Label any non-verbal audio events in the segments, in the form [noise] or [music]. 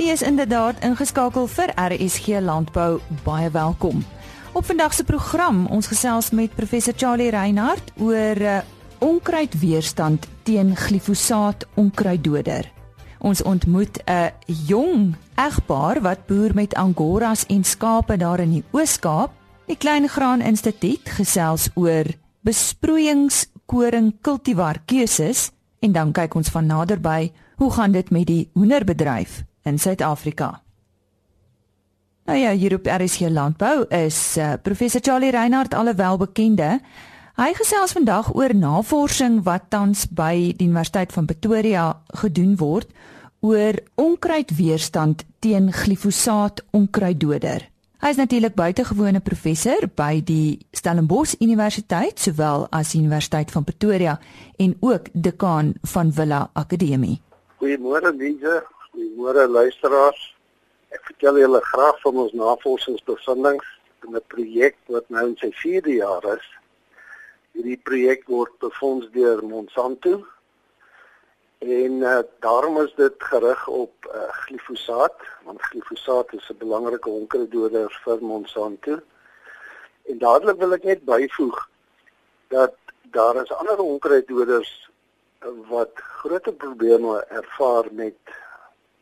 U is inderdaad ingeskakel vir RSG Landbou. Baie welkom. Op vandag se program, ons gesels met professor Charlie Reinhardt oor uh, onkruidweerstand teen glifosaat onkruiddoder. Ons ontmoet 'n jong egpaar wat boer met angoras en skape daar in die Oos-Kaap. Die Klein Graan Instituut gesels oor besproeiings koring kultivar keuses en dan kyk ons van naderby hoe gaan dit met die hoenderbedryf in Suid-Afrika. Nou ja, hier op RSG Landbou is uh, professor Charlie Reinhardt alwel bekende. Hy gesels vandag oor navorsing wat tans by die Universiteit van Pretoria gedoen word oor onkruidweerstand teen glifosaat onkruiddoder. Hy is natuurlik buitengewone professor by die Stellenbosch Universiteit sowel as Universiteit van Pretoria en ook dekaan van Villa Akademie. Goeiemôre Lize, goeiemôre luisteraars. Ek vertel julle graag van ons navorsingsbevindinge in 'n projek wat nou in sy 4de jaar is. Hierdie projek word befonds deur Monsanto en uh, daarom is dit gerig op uh, glifosaat want glifosaat is 'n belangrike onkruiddoder vir Monsanto. En dadelik wil ek net byvoeg dat daar is ander onkruiddoders wat groter probleme ervaar met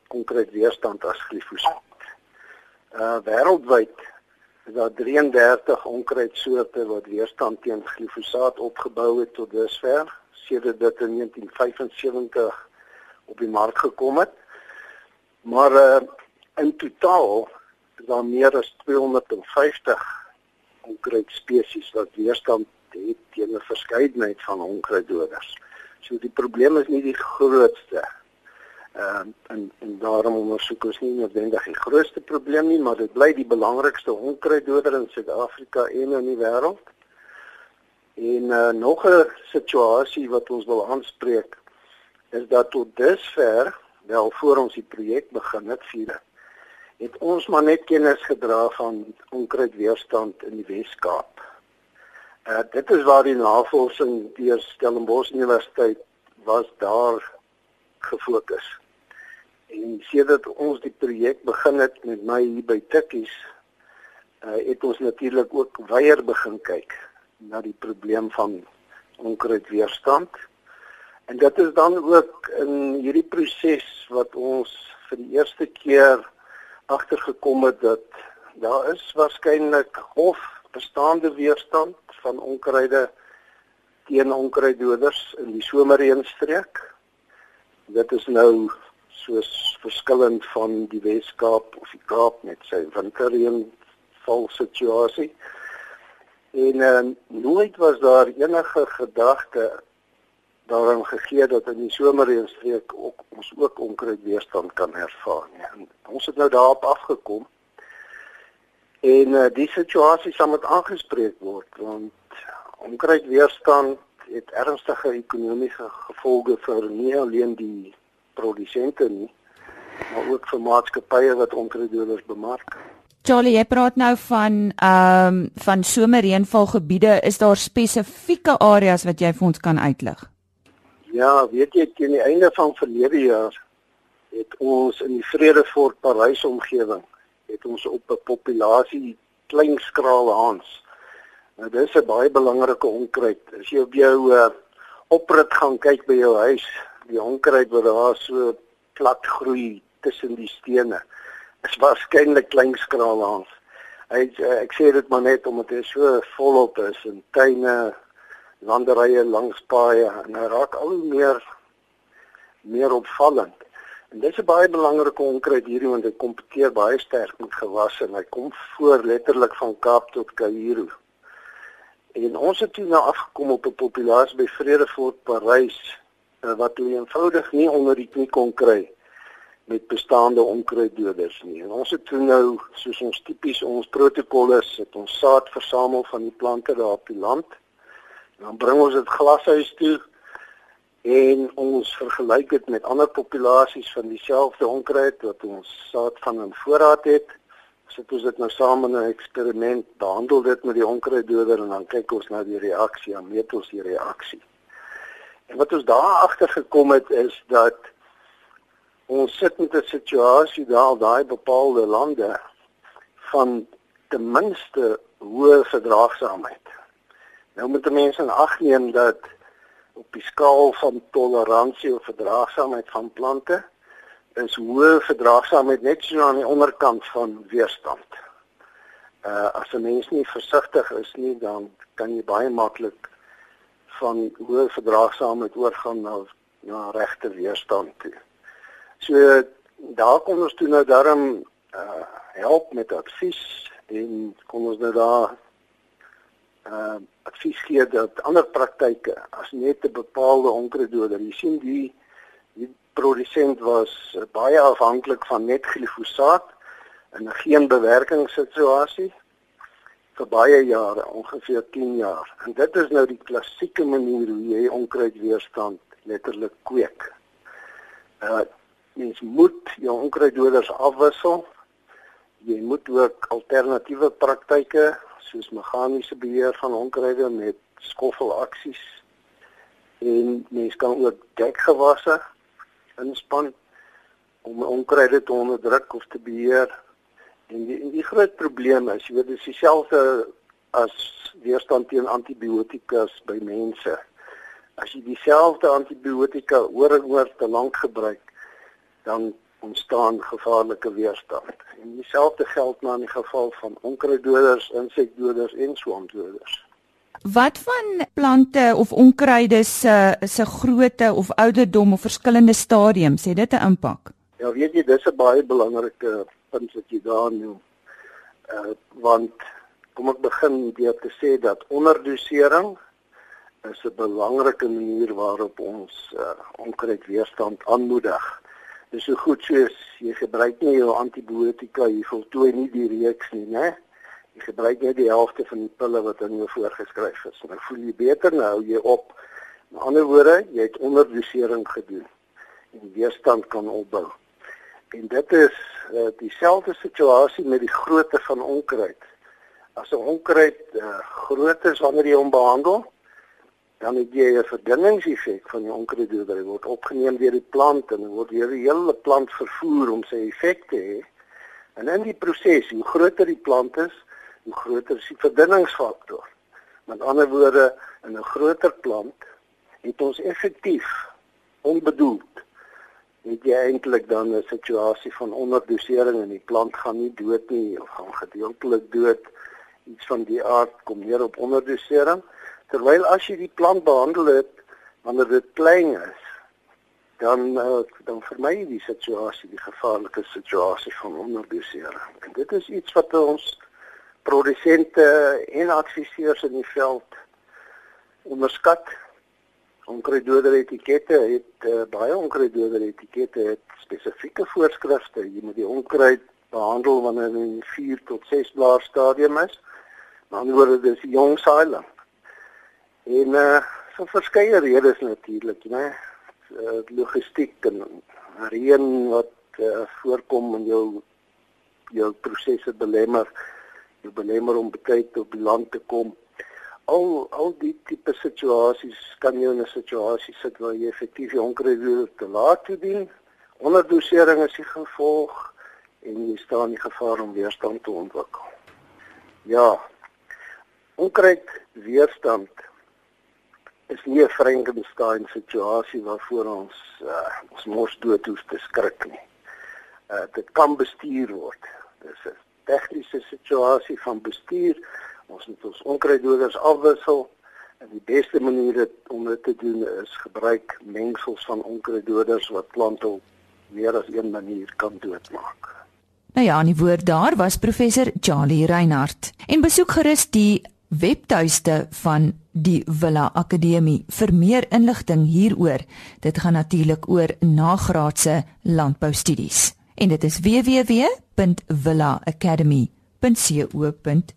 onkruidweerstand as glifosaat. Uh wêreldwyd is daar 33 onkruidsoorte wat weerstand teen glifosaat opgebou het tot dusver sedert dit in 1975 op die mark gekom het. Maar uh in totaal is daar meer as 250 onkruidspesies wat weerstand het teen 'n verskeidenheid van onkruiddoders. So die probleem is nie die grootste. Ehm uh, en en daarom ondersoek ons nie noodwendig die grootste probleem nie, maar dit bly die belangrikste onkruiddoder in Suid-Afrika en in die wêreld. En uh, nog 'n situasie wat ons wil aanspreek is dat tot dusver, wel voor ons die projek begin het vier, het ons maar net kennis gedra van onkruidweerstand in die Wes-Kaap. Uh dit is waar die navorsing deur Stellenbosch Universiteit was daar gefokus. En sedert ons die projek begin het met my hier by Tikkies, uh het ons natuurlik ook weier begin kyk na die probleem van onkruidweerstand. En dit is dan ook in hierdie proses wat ons vir die eerste keer agtergekom het dat daar is waarskynlik of bestaande weerstand van onkruide teen onkruiddoders in die somerreënstreek. Dit is nou soos verskillend van die Wes-Kaap of die Kaap met sy winterreënval situasie. En uh, nooit was daar enige gedagte daaraan gegee dat in die somerreënstreek ook ons ook onkruidweerstand kan ervaar. En ons het nou daarop afgekom. En uh, die situasie sal met aangespreek word want onkruidweerstand het ernstige ekonomiese gevolge vir nie alleen die produsente nie, maar ook vir maatskappye wat onkruiddoders bemark. Charlie, jy praat nou van ehm um, van somerreënvalgebiede. Is daar spesifieke areas wat jy vir ons kan uitlig? Ja, weet jy teen die einde van verlede jaar het ons in die Vredefort Parys omgewing het ons op 'n populasie klein skraal haans. Nou dis 'n baie belangrike onkruid. As jy op jou uh, oprit gaan kyk by jou huis, die onkruid wat daar so plat groei tussen die stene is waarskynlik klein skraal langs. Hy uh, ek sê dit maar net omdat hy so volop is in tuine, landerye langs paaie en hy raak al hoe meer meer opvallend. En dit is 'n baie belangrike onkruid hierdie want hy kompeteer baie sterk met gewasse en hy kom voor letterlik van Kaap tot Kaïro. En ons het toe nou afgekom op 'n populasie by Vredefort Parys wat toe eenvoudig nie onder die knie kon kry met bestaande onkruiddoders nie. En ons het toe nou soos ons tipies ons protokolle het ons saad versamel van die plante daar op die land. En dan bring ons dit glashuis toe en ons vergelyk dit met ander populasies van dieselfde onkruid wat ons saad van in voorraad het. Sit ons dit nou saam in 'n eksperiment, behandel dit met die onkruiddoder en dan kyk ons na die reaksie, dan meet ons die reaksie. En wat ons daar agter gekom het is dat ons sit met 'n situasie daar daai bepaalde lande van ten minste hoë verdraagsaamheid. Nou moet mense in ag neem dat op die skaal van toleransie of verdraagsaamheid van plante is hoë verdraagsaamheid net so aan die onderkant van weerstand. Uh as 'n mens nie versigtig is nie, dan kan jy baie maklik van hoë verdraagsaamheid oorgaan na na regte weerstand toe. So daar kom ons toe nou daarom uh help met advies en kom ons nou daar uh advies gee dat ander praktyke as net 'n bepaalde onkruiddoder. Jy sien die die produsent was baie afhanklik van net glifosaat in 'n geen bewerkingssituasie vir baie jare, ongeveer 10 jaar. En dit is nou die klassieke manier hoe jy onkruidweerstand letterlik kweek. Uh mens moet jou onkruiddoders afwissel. Jy moet ook alternatiewe praktyke soos meganiese beheer van onkruide met skoffelaksies en mens kan ook dekgewasse inspann om onkruide te onderdruk of te beheer. En die, en die groot probleem is, jy weet, dis dieselfde as weerstand teen antibiotika by mense. As jy dieselfde antibiotika oor en oor te lank gebruik, dan ontstaan gevaarlike weerstand. En dieselfde geld maar in die geval van onkruiddoders, insekdoders en swamdoders. Wat van plante of onkruide se se grootte of ouderdom of verskillende stadiums het dit 'n impak? Ja, weet jy, dis 'n baie belangrike punt wat jy daar noem. Uh want kom ek begin deur te sê dat onderdosering is 'n belangrike manier waarop ons uh, onkruidweerstand aanmoedig. Dis so goed soos jy gebruik nie jou antibiotika, jy voltooi nie die reeks nie, né? Jy gebruik net die helfte van die pille wat aan jou voorgeskryf is. Dan voel jy beter nou hou jy op. Met ander woorde, jy het onderdosering gedoen en die weerstand kan opbou. En dit is uh, dieselfde situasie met die grootte van onkruid. As 'n onkruid uh, groot is wanneer jy hom behandel, dan het jy 'n verdunningseffek van die onkruiddoder. Dit word opgeneem deur die plant en word deur die hele plant vervoer om sy effek te hê. En in die proses, hoe groter die plant is, hoe groter is die verdunningsfaktor. Met ander woorde, in 'n groter plant het ons effektief onbedoeld het jy eintlik dan 'n situasie van onderdosering en die plant gaan nie dood nie of gaan gedeeltelik dood. Iets van die aard kom neer op onderdosering. Terwyl as jy die plant behandel het wanneer dit klein is, dan uh, dan vermy jy die situasie, die gevaarlike situasie van onderdosering. En dit is iets wat ons produsente en adviseurs in die veld onderskat. Onkruiddoder etikette het uh, baie onkruiddoder etikette het spesifieke voorskrifte. Jy moet die onkruid behandel wanneer dit in 4 tot 6 blaar stadium is. Maar nou word dit jong saailing. En uh vir verskeie redes natuurlik, né? Uh, logistiek en reën wat uh, voorkom in jou jou prosesse belemmer, jou belemmer om betyds op die land te kom. Al al die tipe situasies kan jy in 'n situasie sit waar jy effektief onkruid te laat toe dien. Onderdosering is die gevolg en jy staan in gevaar om weerstand te ontwikkel. Ja. Onkruid weerstand is nie 'n Frankenstein situasie waarvoor ons uh, ons mos dood hoef te skrik nie. Uh dit kan bestuur word. Dis 'n tegniese situasie van bestuur. Ons moet ons onkruiddoders afwissel en die beste manier om dit te doen is gebruik mengsels van onkruiddoders wat plante op meer as een manier kan doodmaak. Nou ja, aan die woord daar was professor Charlie Reinhardt. En besoek gerus die webtuiste van die Villa Akademie vir meer inligting hieroor. Dit gaan natuurlik oor nagraadse landboustudies. En dit is www.villaacademy.co.za.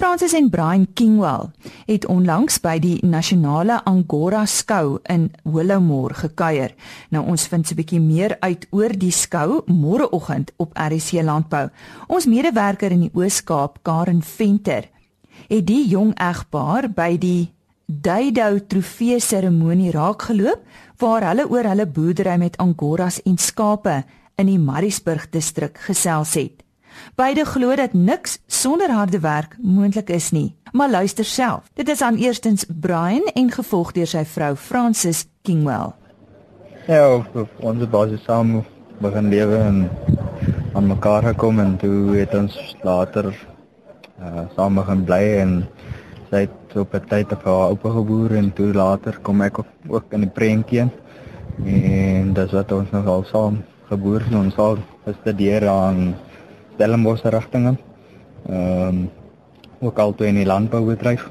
Francis en Brian Kingwell het onlangs by die nasionale Angora skou in Willowmore gekuier. Nou ons vind 'n bietjie meer uit oor die skou môreoggend op RC Landbou. Ons medewerker in die Oos-Kaap, Karen Venter, het die jong egpaar by die Duidou trofee seremonie raakgeloop waar hulle oor hulle boerdery met angoras en skape in die Maritzburg distrik gesels het. Beide glo dat niks sonder harde werk moontlik is nie. Maar luister self. Dit is aan eerstens Brian en gevolg deur sy vrou Francis Kingwell. Ja, ons het baie saam begin lewe en aan mekaar gekom en toe het ons later uh, saam begin bly en sy het op 'n tyd op haar oupa geboer en toe later kom ek ook in die prentjie en dis wat ons nog al saam geboer en ons al gestudeer aan Stellenbosch rigtinge. Ehm um, ook altoe in die landboubedryf.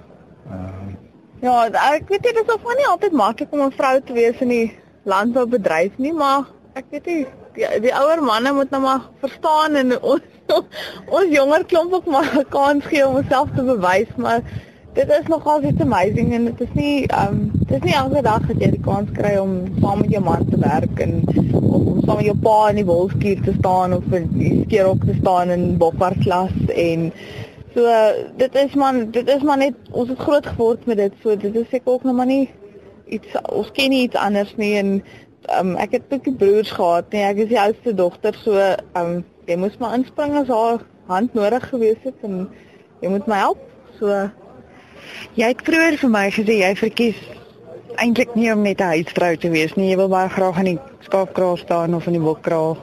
Ehm uh, Ja, ek weet dit is of nie altyd maklik om 'n vrou te wees in die landboubedryf nie, maar ek weet nie die, die ouer manne moet nou maar verstaan en [laughs] ons ons jonger klomp ook maar 'n kans gee om homself te bewys, maar dit is nogal iets amazing en dit is nie ehm um, dit is nie elke dag dat jy die kans kry om saam met jou man te werk en om saam met jou pa in die wolskuur te staan of in die skeerhok te staan in bokwartklas en so dit is man dit is maar net ons het groot geword met dit so dit is seker ook nog maar nie iets ons ken nie iets anders nie en um, ek het ook broers gehad nee ek is die oudste dogter so um, jy moes maar inspring as haar hand nodig gewees het en jy moet my help so. Jy het vroeër vir my gesê jy verkies eintlik nie om net 'n huisvrou te wees nie. Jy wil baie graag in die skaapkraal staan of in die bokkraal.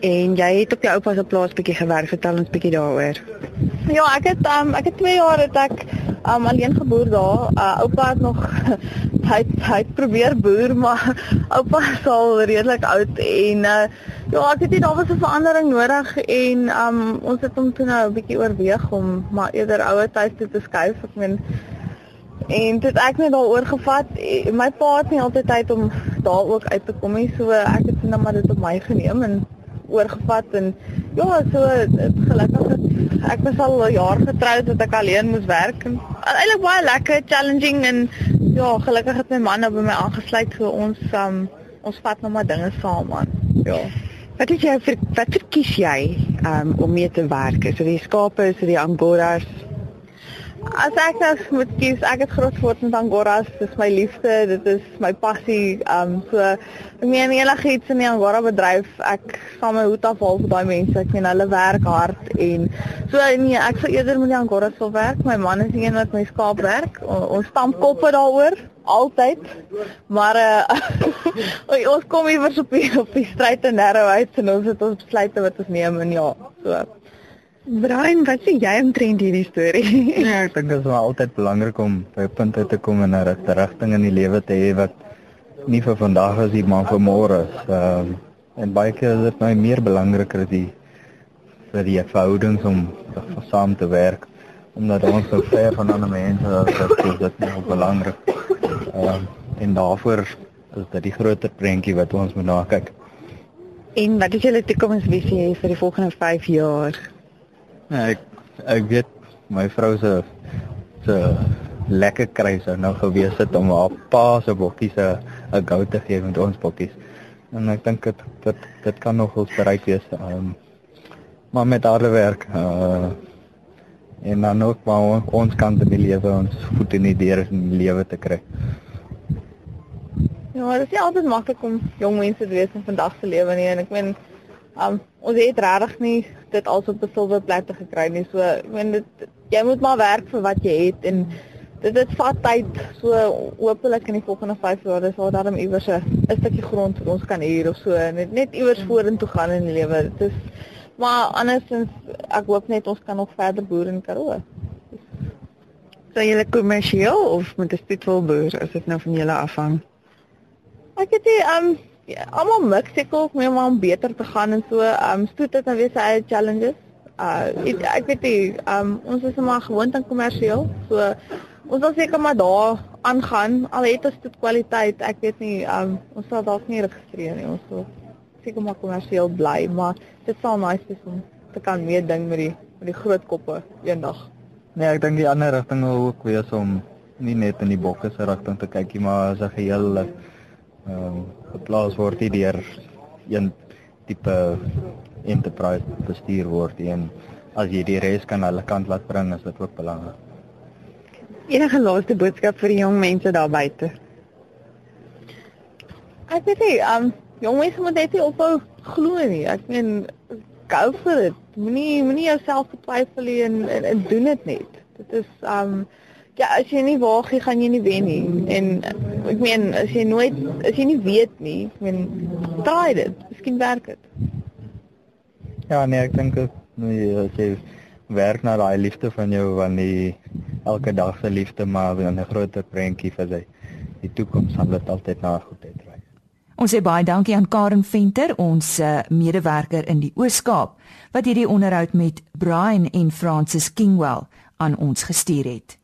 En jy het op jou oupa se plaas bietjie gewerk. Vertel ons bietjie daaroor. Ja, ek het um, ek het 2 jaar het ek um, alleen geboer daar. Uh, oupa het nog [laughs] hy hy probeer boer, maar [laughs] oupa is al redelik oud en uh, ja, ek het dit daar was 'n verandering nodig en um, ons het hom toe nou 'n bietjie oorweeg om maar eerder ouer tyd toe te skuif. Ek meen En dit ek net daaroor gevat. My pa het nie altyd tyd om daar ook uit te kom nie. So ek het net maar dit op my geneem en oorgevat en ja, so gelukkig ek was al 'n jaar getroud dat ek alleen moes werk en eintlik baie lekker, challenging en ja, gelukkig het my man nou by my aangesluit so ons um, ons vat nou maar dinge saam aan. Ja. Wat het jy vir wat verkies jy um, om mee te werk? Is dit die skape, is dit die angoras? As ek nou moet kies, ek het groot geword met angoras. Dit is my liefde, dit is my passie. Um so ek meen enigiets in die angora bedryf, ek sal my hoed afhaal vir daai mense. Ek meen hulle werk hard en so nee, ek sou eerder met die angoras wil werk. My man is een wat my skaap werk. Ons stamp koppe daaroor altyd. Maar [laughs] uh ons kom iewers op die op die stryd en narrow uit en ons het ons besluite wat ons neem en ja, so Brian, wat sê jy omtrent hierdie storie? [laughs] ja, ek dink dit is altyd belangrik om by 'n punt uit te kom en 'n regte rigting in die lewe te hê wat nie vir vandag is nie, maar vir môre is. Ehm um, en baie keer is dit nou meer belangriker die vir die verhoudings om saam te werk omdat ons so ver van ander mense is, dat dit dit nou belangrik. Ehm um, en daaroor is dit die groter prentjie wat ons moet na kyk. En wat is julle toekomsvisie vir die volgende 5 jaar? Ja, ek ek weet my vrou se se lekker kry sou nou gewees het om haar pa se bokkies 'n 'n gou te gee met ons bokkies. En ek dink dit dit dit kan nog ons bereik wees. Um, maar met harde werk uh en dan ook maar ons kan die lewe ons voet in die deur in die lewe te kry. Ja, dit is nie altyd maklik om jong mense te wees in vandag se lewe nie en ek meen Um ons het regtig nie dit als op 'n silwer platte gekry nie. So ek meen dit jy moet maar werk vir wat jy het en dit dit vat tyd. So hopelik in die volgende 5 jaar is daar dan iewers 'n stukkie grond wat ons kan huur of so net net iewers vorentoe gaan in die lewe. Dit is maar andersins ek hoop net ons kan nog verder boer in Karoo. Sou jy kommersieel of met 'n stoetvol boer as dit nou van julle afhang? Ek het die um ja, almal mik seker of meer om beter te gaan en so. Um stoet dit nou weer sy challenges. Uh ek, ek weet nie, um ons is maar gewoond aan kommersieel. So ons sal seker maar daar aangaan. Al het ons dit kwaliteit, ek weet nie, um ons sal dalk nie registreer nie. Ons sal seker maar kommersieel bly, maar dit sal nice wees om te kan meer ding met die met die groot koppe eendag. Nee, ek dink die ander rigting wil ook wees om nie net in die bokke se rigting te kyk nie, maar as 'n geheel ehm um, geplaas word nie deur een tipe enterprise bestuur word en as jy die res kan hulle kant laat bring is dit ook belangrik. Enige laaste boodskap vir die jong mense daar buite? Ek weet nie, um jong mense moet net ophou glo nie. Ek meen go for it. Moenie moenie jouself betwyfel nie en, en, en doen dit net. Dit is um ja, as jy nie waag nie, gaan jy nie wen nie. En ek meen as jy nooit as jy nie weet nie, ek meen try dit. Miskien werk dit. Ja, nee, ek dink dit nee, as jy werk na daai liefde van jou van die elke dag se liefde maar in 'n groter prentjie vir sy die toekoms sal dit altyd na goed uitdraai. Ons sê baie dankie aan Karen Venter, ons uh, medewerker in die Oos-Kaap wat hierdie onderhoud met Brian en Francis Kingwell aan ons gestuur het.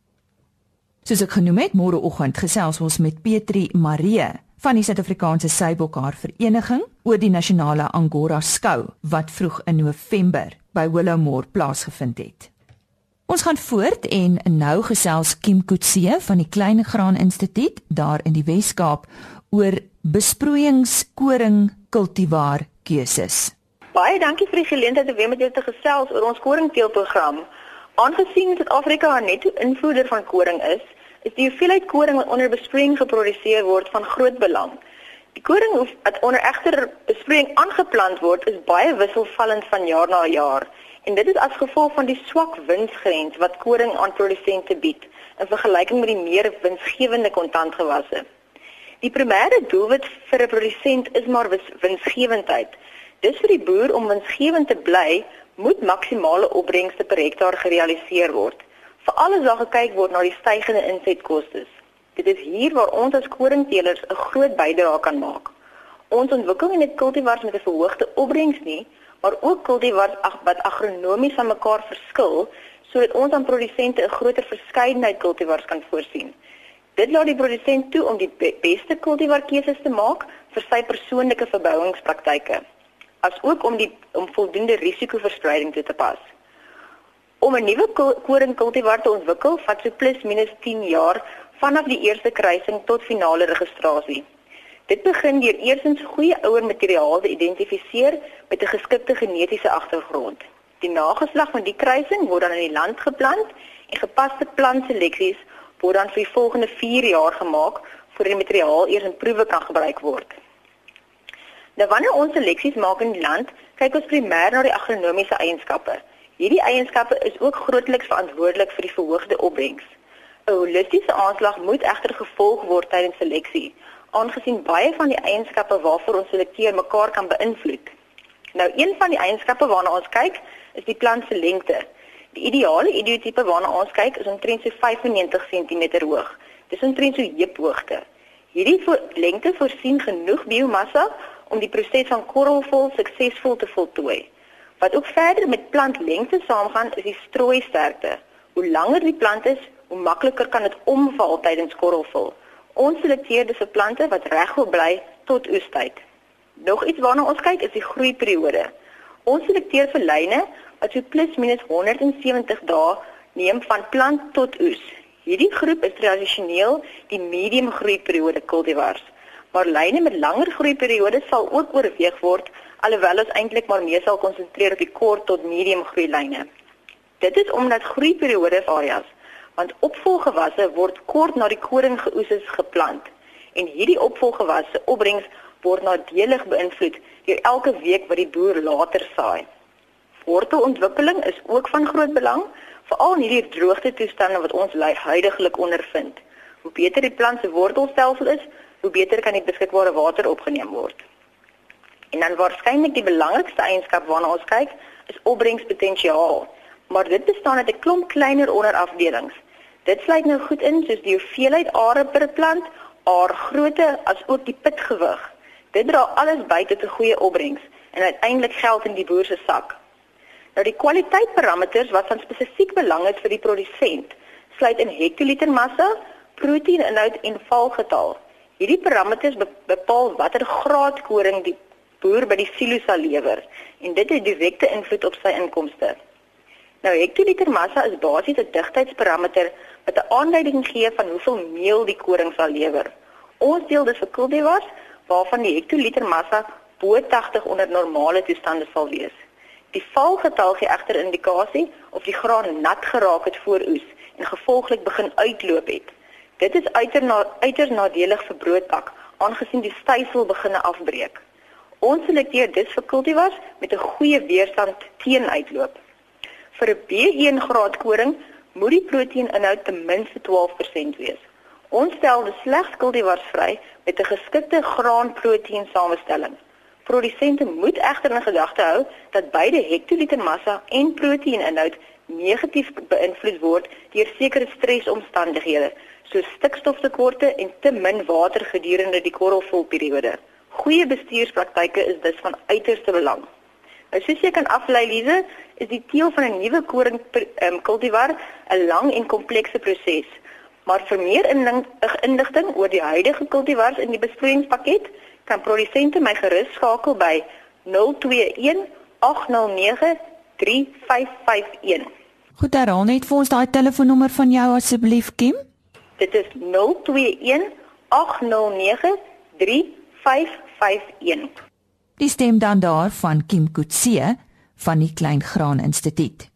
Soos ek genoem het, môreoggend gesels ons met Petri Marie van die Suid-Afrikaanse Seibokhaar Vereniging oor die nasionale Angora skou wat vroeg in November by Willowmore plaasgevind het. Ons gaan voort en nou gesels Kim Kutse van die Klein Graan Instituut daar in die Wes-Kaap oor besproeiingskoring kultivar keuses. Baie dankie vir die geleentheid om weer met jou te gesels oor ons koringteelprogram. Aangesien Suid-Afrika 'n netto invoerder van koring is, is die hoeveelheid koring wat onder besproeiing geproduseer word van groot belang. Die koring wat onder egter besproeiing aangeplant word, is baie wisselvallend van jaar na jaar en dit is as gevolg van die swak winsgrens wat koring aan produsente bied in vergelyking met die meer winsgewende kontantgewasse. Die primêre doelwit vir 'n produsent is maar winsgewendheid. Dis vir die boer om winsgewend te bly, moet maksimale opbrengste per hektaar gerealiseer word. Veral as daar gekyk word na die stygende insetkoste. Dit is hier waar ons as koringteelers 'n groot bydrae kan maak. Ons ontwikkel nie net kultivars met 'n verhoogde opbrengs nie, maar ook kultivars wat agronomies van mekaar verskil sodat ons aan produsente 'n groter verskeidenheid kultivars kan voorsien. Dit laat die produsent toe om die be beste kultivar keuses te maak vir sy persoonlike verbouingspraktyke as ook om die om voldoende risikoverspreiding toe te pas. Om 'n nuwe koringkultivar te ontwikkel vat so plus minus 10 jaar vanaf die eerste kruising tot finale registrasie. Dit begin deur eersins goeie ouer materiaal te identifiseer met 'n geskikte genetiese agtergrond. Die nageslag van die kruising word dan in die land geplant en gepaste plantseleksies word dan vir die volgende 4 jaar gemaak voordat die materiaal eers in proewe kan gebruik word. Nou wanneer ons seleksies maak in die land, kyk ons primêr na die agronomiese eienskappe. Hierdie eienskappe is ook grootliks verantwoordelik vir die verhoogde opbrengs. 'n Holistiese aanslag moet egter gevolg word tydens seleksie, aangesien baie van die eienskappe waarvoor ons selekteer mekaar kan beïnvloed. Nou een van die eienskappe waarna ons kyk, is die plant se lengte. Die ideale idiotipe waarna ons kyk is omtrent so 95 cm hoog. Dis omtrent so heuphoogte. Hierdie lengte voorsien genoeg biomassa om die proses van korrelvol suksesvol te voltooi. Wat ook verder met plantlengte saamgaan is die strooisterkte. Hoe langer die plant is, hoe makliker kan dit omval tydens korrelvol. Ons selekteer dus vir plante wat reg wil bly tot oestyd. Nog iets waarna ons kyk is die groeiperiode. Ons selekteer vir lyne wat so plus minus 170 dae neem van plant tot oes. Hierdie groep is tradisioneel die medium groeiperiode cultivars maar lyne met langer groeiperiodes sal ook oorweeg word alhoewel ons eintlik maar meer sal konsentreer op die kort tot medium groei lyne. Dit is omdat groeiperiodes areas want opvolgewasse word kort na die koring geoeses geplant en hierdie opvolgewasse opbrengs word nadelig beïnvloed deur elke week wat die boer later saai. Wortelontwikkeling is ook van groot belang, veral in hierdie droogte toestande wat ons huidigelik ondervind. Hoe beter die plant se wortelstelsel is, hoe beter kan die beskikbare water opgeneem word. En dan waarskynlik die belangrikste eienskap waarna ons kyk, is opbrengspotensiaal. Maar dit bestaan uit 'n klomp kleiner onderafdelings. Dit sluit nou goed in soos die hoeveelheid are per plant, aar grootte as ook die pitgewig. Dit dra alles by tot 'n goeie opbrengs en uiteindelik geld in die boer se sak. Nou die kwaliteitparameters wat van spesifiek belang is vir die produsent, sluit in hektoliter massa, proteïninhoud en valgetal. Hierdie parameters bepaal watter graad koring die boer by die silo sal lewer en dit het direkte invloed op sy inkomste. Nou hektoliter massa is basies 'n digtheidsparameter wat 'n aanduiding gee van hoeveel meel die koring sal lewer. Ons deel dit vir kultivars waarvan die hektoliter massa bo 80 onder normale toestande sal wees. Die valgetal gee egter indikasie of die graan nat geraak het voor oes en gevolglik begin uitloop het. Dit is uiters na, uiters nadelig vir broodtak aangesien die stysel begine afbreek. Ons selekteer dus vir kultivars met 'n goeie weerstand teen uitloop. Vir 'n B1 graad koring moet die proteïninhoud ten minste 12% wees. Ons stel dus slegs kultivars vry met 'n geskikte graanproteïen samestelling. Produsente moet egter in gedagte hou dat beide hektoliter massa en proteïninhoud negatief beïnvloed word deur sekere stresomstandighede, soos stikstoftekorte en te min water gedurende die korrelvolperiode. Goeie bestuurspraktyke is dus van uiterste belang. Nou soos jy kan aflei Lize, is die teel van 'n nuwe koring um, kultivar 'n lang en komplekse proses. Maar vir meer inligting oor die huidige kultivars in die besproeiingspakket, kan produsente my gerus skakel by 021 809 3551. Goed, herhaal net vir ons daai telefoonnommer van jou asseblief, Kim. Dit is 021 809 3551. Die stem dan daar van Kim Kutse van die Klein Graan Instituut.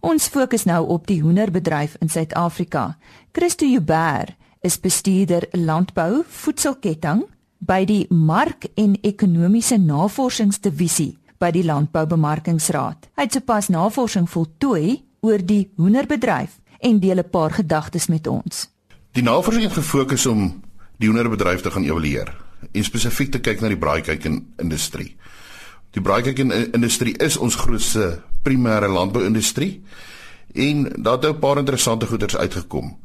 Ons fokus nou op die hoenderbedryf in Suid-Afrika. Christo Joubert is bestuurder landbou voedselketting by die Mark en Ekonomiese Navorsingsdivisie by die Landboubemarkingsraad. Hy het sopas navorsing voltooi oor die hoenderbedryf en deel 'n paar gedagtes met ons. Die navorsing het gefokus om die hoenderbedryf te gaan evalueer en spesifiek te kyk na die braaikuiken industrie. Die braaikuiken industrie is ons grootste primêre landbouindustrie en daar het 'n paar interessante goeders uitgekom.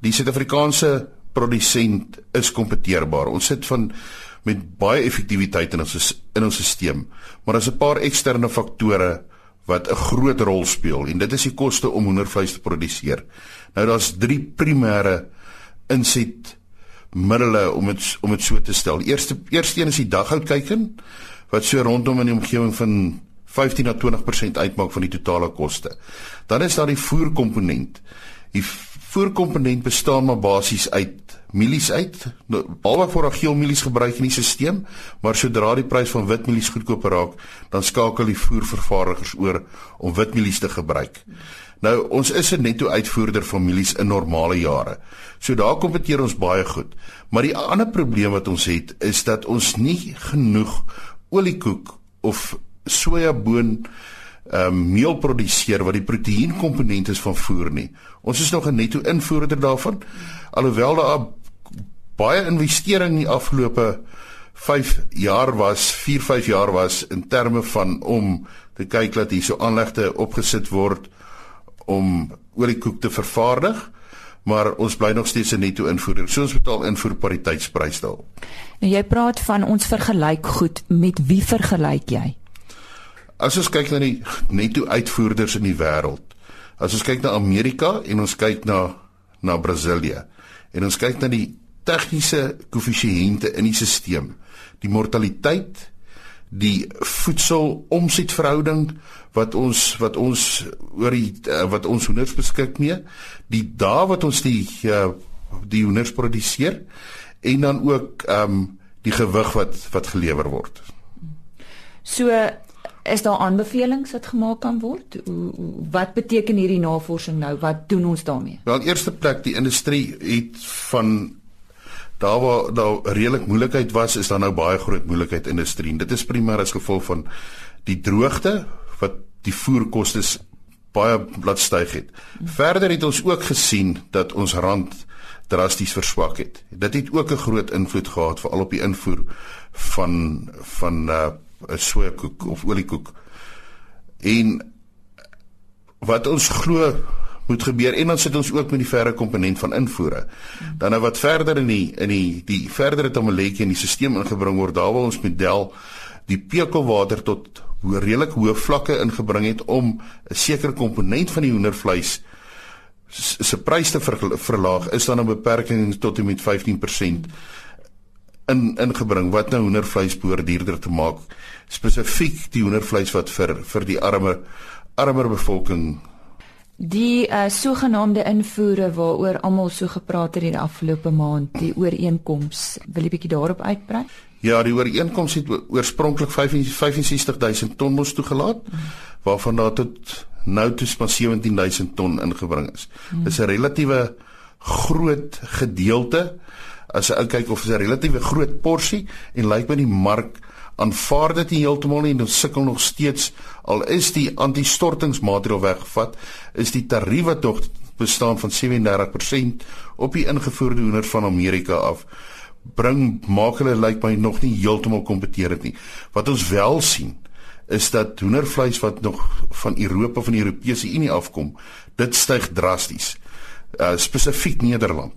Die Suid-Afrikaanse produsent is kompeteerbaar. Ons sit van met baie effektiwiteit in ons in ons stelsel. Maar daar's 'n paar eksterne faktore wat 'n groot rol speel en dit is die koste om hoendervleis te produseer. Nou daar's drie primêre inset middele om dit om dit so te stel. Eerste eerste een is die daghoutkyken wat so rondom in die omgewing van 15 na 20% uitmaak van die totale koste. Dan is daar die voerkomponent. Die voerkomponent bestaan maar basies uit mielies uit. Nou, alhoewel voor daar geel mielies gebruik in die stelsel, maar sodra die prys van wit mielies goedkoper raak, dan skakel die voervervaardigers oor om wit mielies te gebruik. Nou ons is 'n netto uitvoerder van mielies in normale jare. So daar kompeteer ons baie goed. Maar die ander probleem wat ons het is dat ons nie genoeg oliekoek of sojaboon ehm um, meel produseer wat die proteïenkomponent is van voer nie. Ons is nog 'n netto invoerder daarvan. Alhoewel daar baie investering in die afgelope 5 jaar was, 4, 5 jaar was in terme van om te kyk dat hier so aanlegte opgesit word om oliekoek te vervaardig, maar ons bly nog steeds 'n netto invoerder. So ons betaal invoerpariteitsprys daal. Nou jy praat van ons vergelyk goed, met wie vergelyk jy? As ons kyk na die netto uitvoerders in die wêreld. As ons kyk na Amerika en ons kyk na na Brasilië en ons kyk na die tegniese koëffisiënte in die stelsel, die mortaliteit, die voedselomsetverhouding wat ons wat ons oor die uh, wat ons hoenders beskik mee, die dae wat ons die uh, die hoenders produseer en dan ook ehm um, die gewig wat wat gelewer word. So Is daar aanbevelings wat gemaak kan word? Wat beteken hierdie navorsing nou? Wat doen ons daarmee? Wel, eerste plek die industrie het van daar waar daar redelik moeilikheid was, is daar nou baie groot moeilikheid in industrie. Dit is primêr as gevolg van die droogte wat die voerkoste baie laat styg het. Verder het ons ook gesien dat ons rand drasties verswak het. Dit het ook 'n groot invloed gehad veral op die invoer van van uh 'n sojakoek of oliekoek. En wat ons glo moet gebeur en dan sit ons ook met die verre komponent van invoere. Dan nou wat verder in die in die die verdere tomeletjie in die stelsel ingebring word, daar waar ons model die pekelwater tot redelik hoë vlakke ingebring het om 'n sekere komponent van die hoendervleis se prys te verlaag, is dan 'n beperking tot en met 15% in ingebring wat nou hoendervleis behoort duurder te maak spesifiek die hoendervleis wat vir vir die armer armer bevolking die uh, sogenaamde invoere waaroor almal so gepraat het in die afgelope maand die ooreenkoms wil jy bietjie daarop uitbrei Ja die ooreenkoms het oorspronklik 65000 ton mos toegelaat waarvan daar tot nou toe maar 17000 ton ingebring is. Hmm. Dis 'n relatiewe groot gedeelte as jy kyk of dit 'n relatiewe groot porsie en lyk my die mark aanvaar dit nie heeltemal nie en ons sukkel nog steeds al is die anti-stortingsmaatreël weggevat is die tarief wat nog bestaan van 37% op die ingevoerde hoender van Amerika af bring maak hulle lyk my nog nie heeltemal kompeterend nie. Wat ons wel sien is dat hoendervleis wat nog van Europa van die Europese Unie afkom, dit styg drasties. Uh spesifiek Nederland.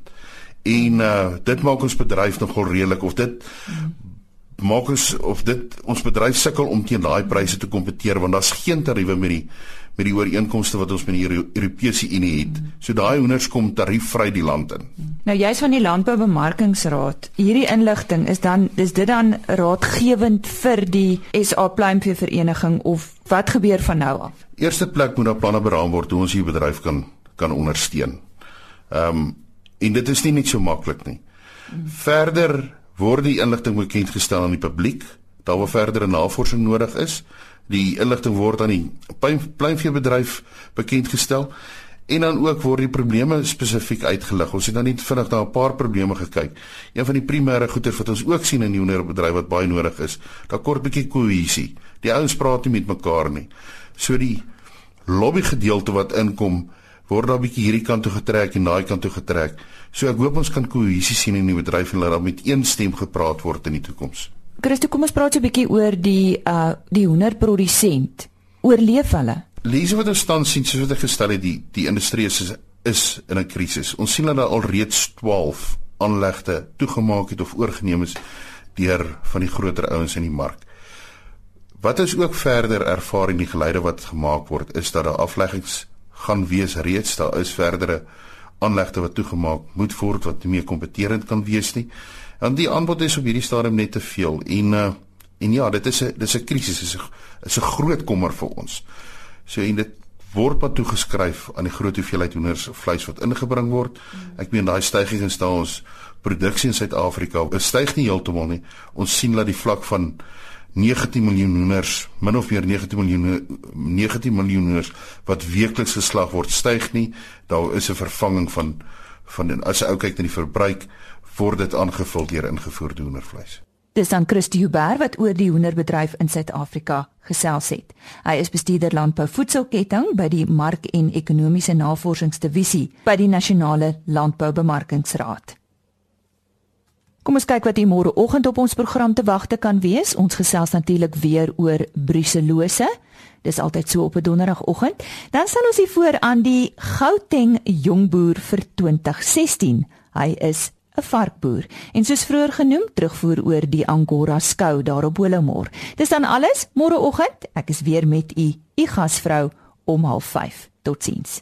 En uh dit maak ons bedryf nogal redelik of dit maak ons of dit ons bedryf sukkel om teen daai pryse te kompeteer want daar's geen tariewe met die met die ooreenkomste wat ons met die Europese Unie het. So daai hoenders kom tariefvry die land in. Nou jy's van die Landboubemarkingsraad. Hierdie inligting is dan is dit dan raadgewend vir die SA Pluimvee Vereniging of wat gebeur van nou af? Eerste plek moet daar planne beraam word hoe ons hierdie bedryf kan kan ondersteun. Ehm um, en dit is nie net so maklik nie. Verder word die inligting bekend gestel aan die publiek. Daar waar verdere navorsing nodig is, die inligting word aan die pluimveebedryf bekend gestel en dan ook word die probleme spesifiek uitgelig. Ons het dan net vinnig na 'n paar probleme gekyk. Een van die primêre goeder wat ons ook sien in die hoenderbedryf wat baie nodig is, daar kort bietjie kohesie. Die ouens praat nie met mekaar nie. So die lobby gedeelte wat inkom word daar 'n bietjie hierdie kant toe getrek en daai kant toe getrek. So ek hoop ons kan kohesie sien in die bedryf en dat daar met een stem gepraat word in die toekoms. Christo, kom ons praat so 'n bietjie oor die uh die hoenderprodusent. Oorleef hulle? Lees wat ons staan sien soos wat ek gestel het die die industrie is is in 'n krisis. Ons sien dat daar al reeds 12 aanlegte toegemaak het of oorgeneem is deur van die groter ouens in die mark. Wat is ook verder ervaar in die geleide wat gemaak word is dat daar afleggings gaan wees reeds daar is verdere aanlegte wat toegemaak moet word wat nie meer kompeterend kan wees nie. En die aanbod is op hierdie stadium net te veel en uh, en ja, dit is 'n dis 'n krisis, is 'n is 'n groot kommer vir ons. So en dit word wat toegeskryf aan die groot hoeveelheid hoenders vleis wat ingebring word. Ek meen daai stygings in staan ons produksie in Suid-Afrika styg nie heeltemal nie. Ons sien dat die vlak van 19 miljoen hoenders, min of meer 19 miljoen 19 miljoen hoenders wat weekliks geslag word, styg nie. Daar is 'n vervanging van van as jy ou kyk na die verbruik, word dit aangevul deur ingevoerde hoendervleis. Dis dan Christie Huber wat oor die hoenderbedryf in Suid-Afrika gesels het. Hy is bestuurder landbou voedselketting by die Mark en Ekonomiese Navorsingsdivisie by die Nasionale Landboubemarkingsraad. Kom ons kyk wat hier môre oggend op ons program te wagte kan wees. Ons gesels natuurlik weer oor bruselose. Dis altyd so op 'n donderdagoggend. Dan sal ons hier voor aan die Gauteng jongboer vir 2016. Hy is 'n varkboer en soos vroeër genoem, terugvoer oor die Angora skou daar op Bolomor. Dis dan alles môreoggend. Ek is weer met u, u gasvrou om 05:30. Totsiens.